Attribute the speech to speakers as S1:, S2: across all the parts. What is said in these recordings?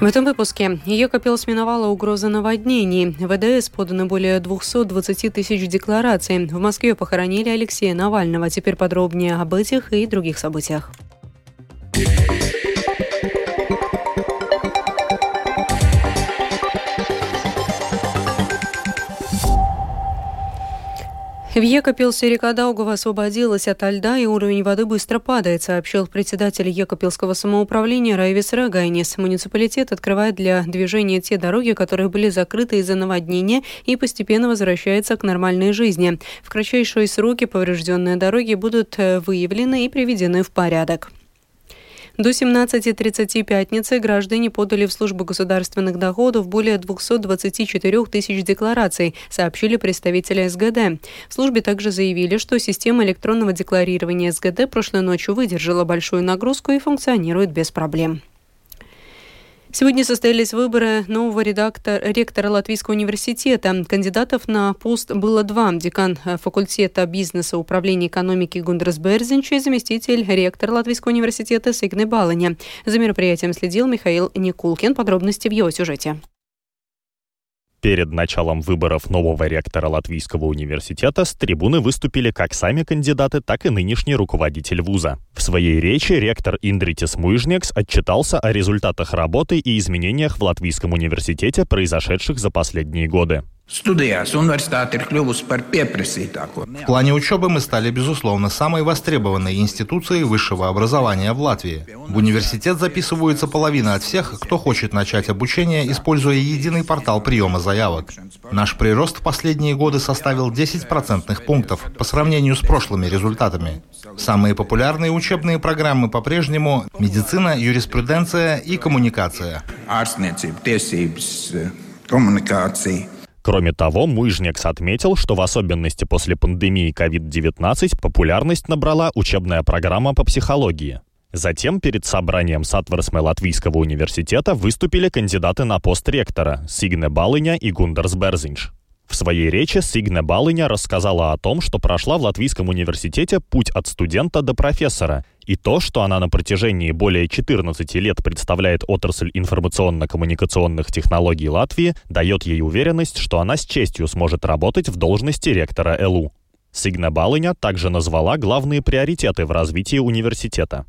S1: В этом выпуске Екапилс миновала угроза наводнений. В ВДС подано более 220 тысяч деклараций. В Москве похоронили Алексея Навального. Теперь подробнее об этих и других событиях. В Екапилсе река Даугава освободилась от льда, и уровень воды быстро падает, сообщил председатель Екапилского самоуправления Райвис Рагайнис. Муниципалитет открывает для движения те дороги, которые были закрыты из-за наводнения, и постепенно возвращается к нормальной жизни. В кратчайшие сроки поврежденные дороги будут э, выявлены и приведены в порядок. До 17.30 пятницы граждане подали в службу государственных доходов более 224 тысяч деклараций, сообщили представители СГД. В службе также заявили, что система электронного декларирования СГД прошлой ночью выдержала большую нагрузку и функционирует без проблем. Сегодня состоялись выборы нового редактора, ректора Латвийского университета. Кандидатов на пост было два. Декан э, факультета бизнеса управления экономики Гундрас Берзинч и заместитель ректора Латвийского университета Сигны Балани. За мероприятием следил Михаил Никулкин. Подробности в его сюжете.
S2: Перед началом выборов нового ректора Латвийского университета с трибуны выступили как сами кандидаты, так и нынешний руководитель вуза. В своей речи ректор Индритис Муижнекс отчитался о результатах работы и изменениях в Латвийском университете, произошедших за последние годы.
S3: Studijās universitāte ir kļuvusi par pieprasītāko.
S4: В плане учебы мы стали, безусловно, самой востребованной институцией высшего образования в Латвии. В университет записываются половина от всех, кто хочет начать обучение, используя единый портал приема заявок. Наш прирост в последние годы составил 10 процентных пунктов по сравнению с прошлыми результатами. Самые популярные учебные программы по-прежнему медицина, юриспруденция и коммуникация.
S3: Komunikācija.
S2: Кроме того, Муижнекс отметил, что в особенности после пандемии COVID-19 популярность набрала учебная программа по психологии. Затем перед собранием Сатварсме Латвийского университета выступили кандидаты на пост ректора Сигне Балыня и Гундерс Берзинш. В своей речи Сигне Балыня рассказала о том, что прошла в Латвийском университете путь от студента до профессора, и то, что она на протяжении более 14 лет представляет отрасль информационно-коммуникационных технологий Латвии, дает ей уверенность, что она с честью сможет работать в должности ректора ЛУ. Сигне Балыня также назвала главные приоритеты в развитии университета.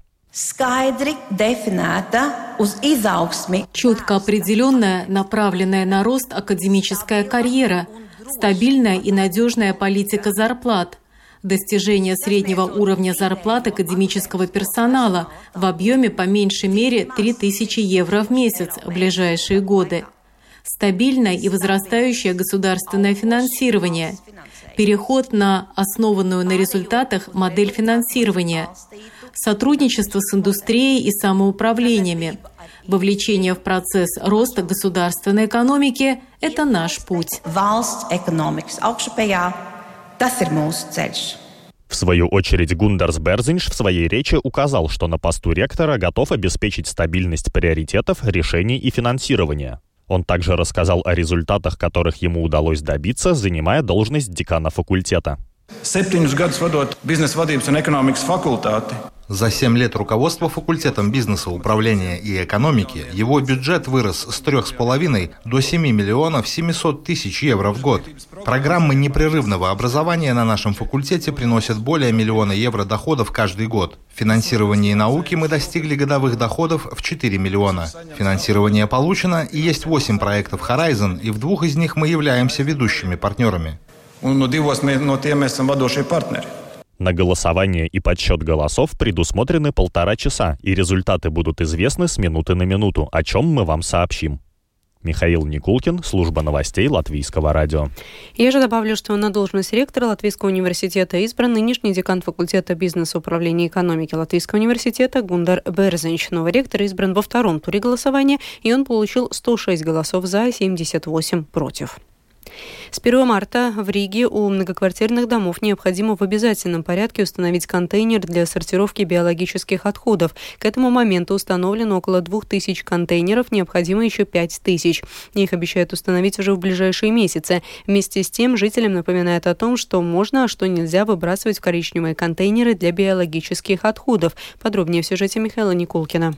S5: Четко определенная, направленная на рост академическая карьера – стабильная и надежная политика зарплат, достижение среднего уровня зарплат академического персонала в объеме по меньшей мере 3000 евро в месяц в ближайшие годы, стабильное и возрастающее государственное финансирование, переход на основанную на результатах модель финансирования, сотрудничество с индустрией и самоуправлениями, Вовлечение в процесс роста государственной экономики – это наш путь.
S2: В свою очередь Гундарс Берзинш в своей речи указал, что на посту ректора готов обеспечить стабильность приоритетов, решений и финансирования. Он также рассказал о результатах, которых ему удалось добиться, занимая должность декана факультета.
S3: Septiņus gadus vadot biznesa vadības un ekonomikas fakultāti,
S4: За 7 лет руководства факультетом бизнеса, управления и экономики его бюджет вырос с 3,5 до 7 миллионов 700 тысяч евро в год. Программы непрерывного образования на нашем факультете приносят более миллиона евро доходов каждый год. В финансировании науки мы достигли годовых доходов в 4 миллиона. Финансирование получено и есть 8 проектов Horizon, и в двух из них мы являемся ведущими партнерами.
S3: Un no divos no tiem esam vadošie partneri.
S2: На голосование и подсчет голосов предусмотрены полтора часа, и результаты будут известны с минуты на минуту, о чем мы вам сообщим. Михаил Никулкин, служба новостей Латвийского радио.
S1: Я же добавлю, что на должность ректора Латвийского университета избран нынешний декан факультета бизнеса управления экономики Латвийского университета Гундар Берзенч. Новый ректор избран во втором туре голосования, и он получил 106 голосов за и 78 против. С 1 марта в Риге у многоквартирных домов необходимо в обязательном порядке установить контейнер для сортировки биологических отходов. К этому моменту установлено около 2000 контейнеров, необходимо еще 5000. Их обещают установить уже в ближайшие месяцы. Вместе с тем жителям напоминают о том, что можно, а что нельзя выбрасывать в коричневые контейнеры для биологических отходов. Подробнее в сюжете Михаила Никулкина.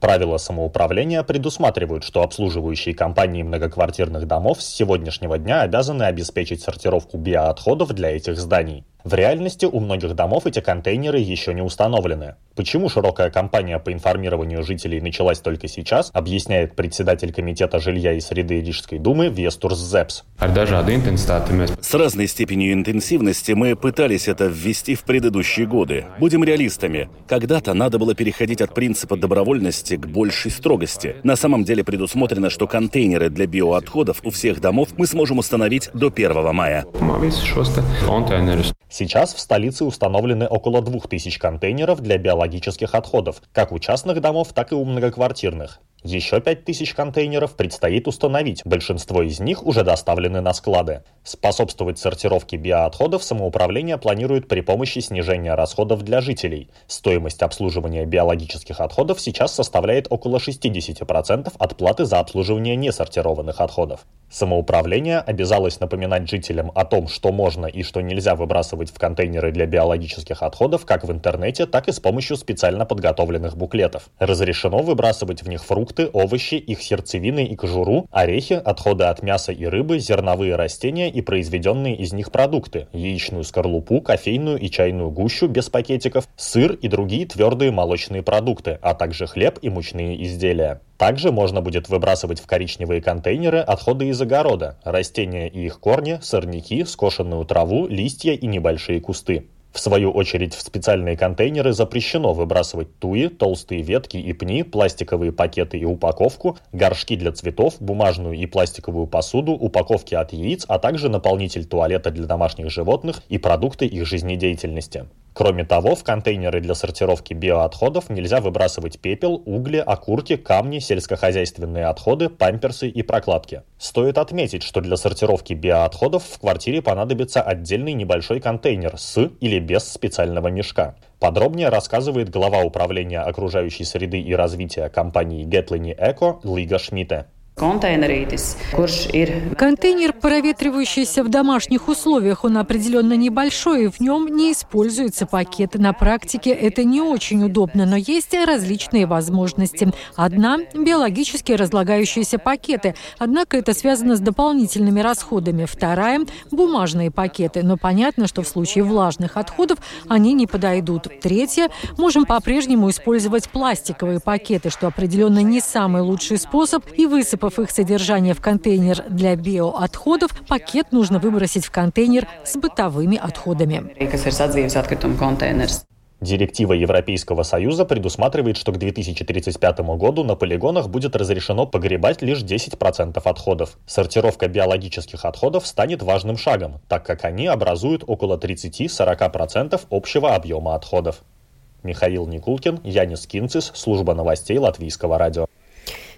S2: Правила самоуправления предусматривают, что обслуживающие компании многоквартирных домов с сегодняшнего дня обязаны обеспечить сортировку биоотходов для этих зданий. В реальности у многих домов эти контейнеры еще не установлены. Почему широкая кампания по информированию жителей началась только сейчас, объясняет председатель Комитета жилья и среды Рижской думы Вестурс Зепс.
S6: С разной степенью интенсивности мы пытались это ввести в предыдущие годы. Будем реалистами. Когда-то надо было переходить от принципа добровольности к большей строгости. На самом деле предусмотрено, что контейнеры для биоотходов у всех домов мы сможем установить до 1 мая.
S2: Сейчас в столице установлены около 2000 контейнеров для биологических отходов, как у частных домов, так и у многоквартирных. Еще 5000 контейнеров предстоит установить, большинство из них уже доставлены на склады. Способствовать сортировке биоотходов самоуправление планирует при помощи снижения расходов для жителей. Стоимость обслуживания биологических отходов сейчас составляет около 60% от платы за обслуживание несортированных отходов. Самоуправление обязалось напоминать жителям о том, что можно и что нельзя выбрасывать в контейнеры для биологических отходов как в интернете, так и с помощью специально подготовленных буклетов. Разрешено выбрасывать в них фрукты, овощи, их сердцевины и кожуру, орехи, отходы от мяса и рыбы, зерновые растения и произведенные из них продукты, яичную скорлупу, кофейную и чайную гущу без пакетиков, сыр и другие твердые молочные продукты, а также хлеб и мучные изделия. Также можно будет выбрасывать в коричневые контейнеры отходы из огорода, растения и их корни, сорняки, скошенную траву, листья и небольшие кусты. В свою очередь в специальные контейнеры запрещено выбрасывать туи, толстые ветки и пни, пластиковые пакеты и упаковку, горшки для цветов, бумажную и пластиковую посуду, упаковки от яиц, а также наполнитель туалета для домашних животных и продукты их жизнедеятельности. Кроме того, в контейнеры для сортировки биоотходов нельзя выбрасывать пепел, угли, окурки, камни, сельскохозяйственные отходы, памперсы и прокладки. Стоит отметить, что для сортировки биоотходов в квартире понадобится отдельный небольшой контейнер с или без специального мешка. Подробнее рассказывает глава управления окружающей среды и развития компании Getlini Eco Лига Шмидте.
S7: Контейнер, проветривающийся в домашних условиях, он определенно небольшой, и в нем не используются пакеты. На практике это не очень удобно, но есть различные возможности. Одна – биологически разлагающиеся пакеты, однако это связано с дополнительными расходами. Вторая – бумажные пакеты, но понятно, что в случае влажных отходов они не подойдут. Третья – можем по-прежнему использовать пластиковые пакеты, что определенно не самый лучший способ, и высыпав Высыпав их содержание в контейнер для биоотходов, пакет нужно выбросить в контейнер с бытовыми отходами.
S2: Директива Европейского Союза предусматривает, что к 2035 году на полигонах будет разрешено погребать лишь 10% отходов. Сортировка биологических отходов станет важным шагом, так как они образуют около 30-40% общего объема отходов. Михаил Никулкин, Янис Кинцис, служба новостей Латвийского радио.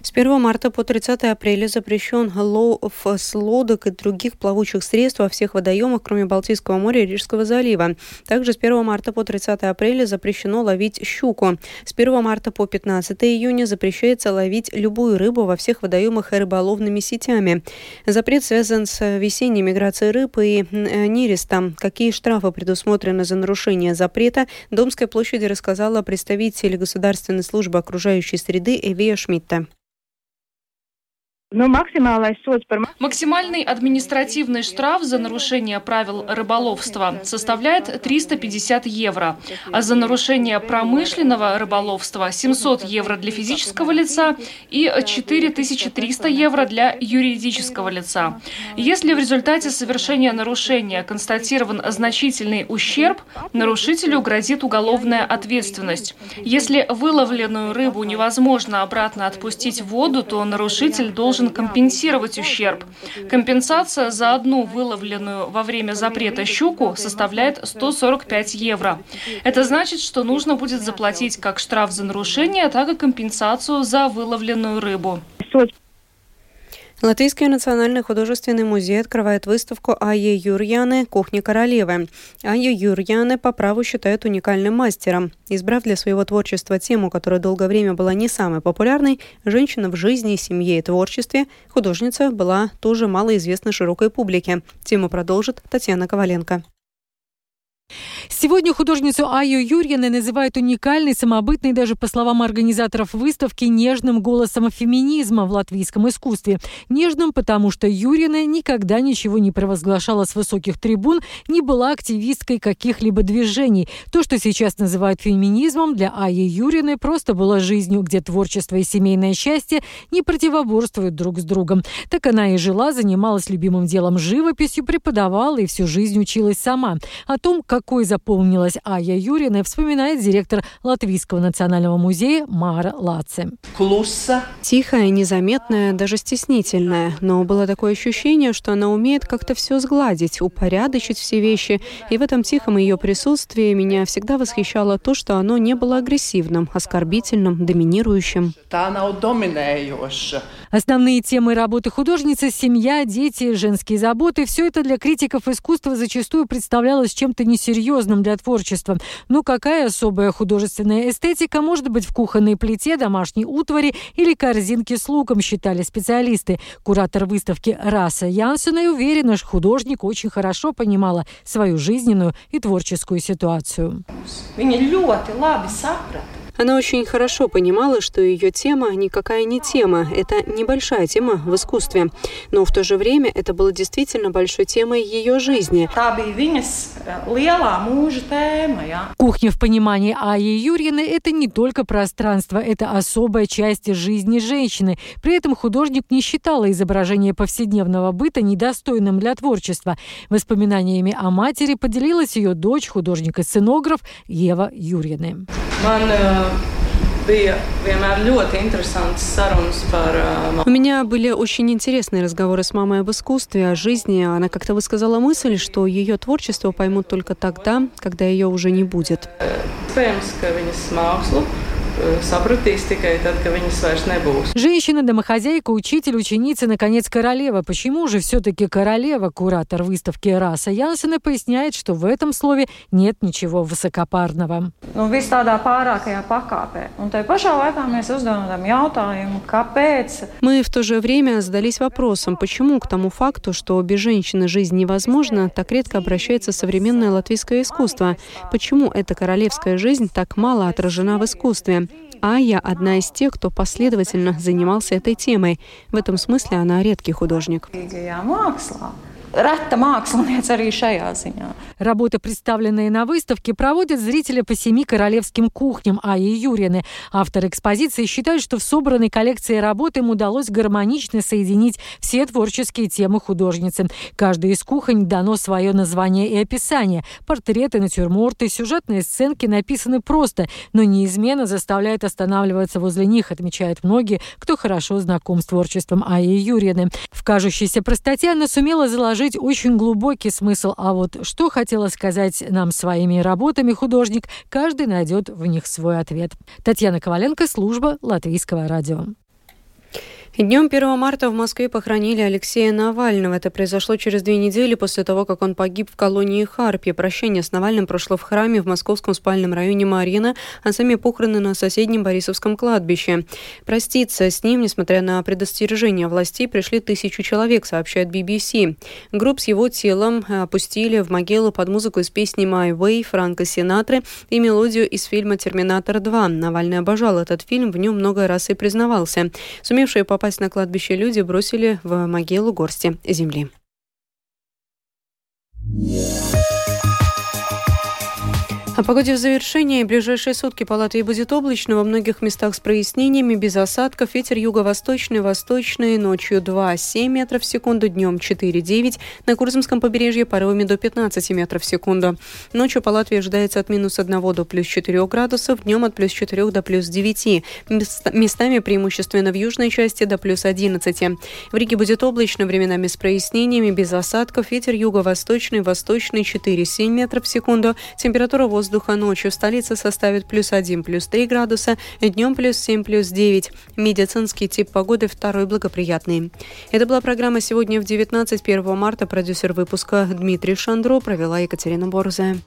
S1: С 1 марта по 30 апреля запрещен лов с лодок и других плавучих средств во всех водоемах, кроме Балтийского моря и Рижского залива. Также с 1 марта по 30 апреля запрещено ловить щуку. С 1 марта по 15 июня запрещается ловить любую рыбу во всех водоемах и рыболовными сетями. Запрет связан с весенней миграцией рыб и нереста. Какие штрафы предусмотрены за нарушение запрета, Домской площади рассказала представитель Государственной службы окружающей среды Эвия Шмидта.
S8: Ну, Максимальный административный штраф за нарушение правил рыболовства составляет 350 евро, а за нарушение промышленного рыболовства 700 евро для физического лица и 4300 евро для юридического лица. Если в результате совершения нарушения констатирован значительный ущерб, нарушителю грозит уголовная ответственность. Если выловленную рыбу невозможно обратно отпустить в воду, то нарушитель должен должен компенсировать ущерб. Компенсация за одну выловленную во время запрета щуку составляет 145 евро. Это значит, что нужно будет заплатить как штраф за нарушение, так и компенсацию за выловленную рыбу.
S1: Латвийский национальный художественный музей открывает выставку Айе Юрьяны «Кухня королевы». Айе Юрьяны по праву считают уникальным мастером. Избрав для своего творчества тему, которая долгое время была не самой популярной, женщина в жизни, семье и творчестве, художница была тоже малоизвестна широкой публике. Тему продолжит Татьяна Коваленко.
S7: Сегодня художницу Аю Юрьевны называют уникальной, самобытной, даже по словам организаторов выставки, нежным голосом феминизма в латвийском искусстве. Нежным, потому что Юрьевна никогда ничего не провозглашала с высоких трибун, не была активисткой каких-либо движений. То, что сейчас называют феминизмом, для Аи Юрьевны просто было жизнью, где творчество и семейное счастье не противоборствуют друг с другом. Так она и жила, занималась любимым делом живописью, преподавала и всю жизнь училась сама. О том, какой запомнилась Ая Юрина, вспоминает директор Латвийского национального музея Мара Лаце.
S1: Тихая, незаметная, даже стеснительная. Но было такое ощущение, что она умеет как-то все сгладить, упорядочить все вещи. И в этом тихом ее присутствии меня всегда восхищало то, что оно не было агрессивным, оскорбительным, доминирующим.
S7: Основные темы работы художницы – семья, дети, женские заботы – все это для критиков искусства зачастую представлялось чем-то несерьезным для творчества. Ну какая особая художественная эстетика может быть в кухонной плите, домашней утвари или корзинке с луком, считали специалисты. Куратор выставки Раса Янсена и уверена, что художник очень хорошо понимала свою жизненную и творческую ситуацию. Viņa ļoti labi.
S1: Она очень хорошо понимала, что ее тема никакая не тема, это небольшая тема в искусстве. Но в то же время это было действительно большой темой ее жизни.
S7: Кухня в понимании Аи Юрьевны – это не только пространство, это особая часть жизни женщины. При этом художник не считала изображение повседневного быта недостойным для творчества. Воспоминаниями о матери поделилась ее дочь, художник и сценограф Ева Юрьевна.
S1: bija vienmēr ļoti interesants sarunas par... У меня были очень интересные разговоры с мамой об искусстве, о жизни. Она как-то высказала мысль, что ее творчество поймут только тогда, когда ее уже не будет. Iespējams, ka viņas mākslu
S7: sapratīs tikai tad, kad viņas vairs nebūs. Женщина, домохозяйка, учитель, ученица, наконец, королева. Почему же все-таки королева? Куратор выставки Раса Янсена поясняет, что в этом слове нет ничего высокопарного.
S9: Nu, viss tādā pārākajā pakāpē. Un tai pašā laikā mēs uzdevām jautājumu, kāpēc.
S1: Мы в то же время задались вопросом, почему к тому факту, что без женщины жизнь невозможна, так редко обращается современное латвийское искусство. Почему эта королевская жизнь так мало отражена в искусстве? А я одна из тех, кто последовательно занимался этой темой. В этом смысле она редкий художник.
S7: Reta mākslinieca arī šajā ziņā. Работы, представленные на выставке, проводят зрители по семи королевским кухням Аи Юрины. Автор экспозиции считает, что в собранной коллекции работ им удалось гармонично соединить все творческие темы художницы. Каждой из кухонь дано свое название и описание. Портреты, натюрморты, сюжетные сценки написаны просто, но неизменно заставляют останавливаться возле них, отмечают многие, кто хорошо знаком с творчеством Аи Юрины. В кажущейся простоте она сумела заложить вложить очень глубокий смысл, а вот что хотела сказать нам своими работами художник, каждый найдет в них свой ответ. Татьяна Коваленко, служба Латвийского радио.
S1: Днем 1 марта в Москве похоронили Алексея Навального. Это произошло через две недели после того, как он погиб в колонии Харпи. Прощение с Навальным прошло в храме в московском спальном районе Марина, а сами похороны на соседнем Борисовском кладбище. Проститься с ним, несмотря на предостережение властей, пришли тысячу человек, сообщает BBC. Гроб с его телом опустили в могилу под музыку из песни «My Way» Франка Синатры и мелодию из фильма «Терминатор 2». Навальный обожал этот фильм, в нем много раз и признавался. Сумевшие попасть попасть на кладбище люди бросили в могилу горсти земли. О погоде в завершении. Ближайшие сутки по Латвии будет облачно. Во многих местах с прояснениями, без осадков. Ветер юго-восточный, восточный. Ночью 2,7 метров в секунду, днем 4,9. На Курзамском побережье порывами до 15 метров в секунду. Ночью по Латвии ожидается от минус 1 до плюс 4 градусов, днем от плюс 4 до плюс 9. Местами преимущественно в южной части до плюс 11. В Риге будет облачно, временами с прояснениями, без осадков. Ветер юго-восточный, восточный 4,7 метров в секунду. Температура воздуха воздуха ночью в столице составит плюс 1, плюс 3 градуса, днем плюс 7, плюс 9. Медицинский тип погоды второй благоприятный. Это была программа «Сегодня в 19, 1 марта». Продюсер выпуска Дмитрий Шандро провела Екатерина Борзая.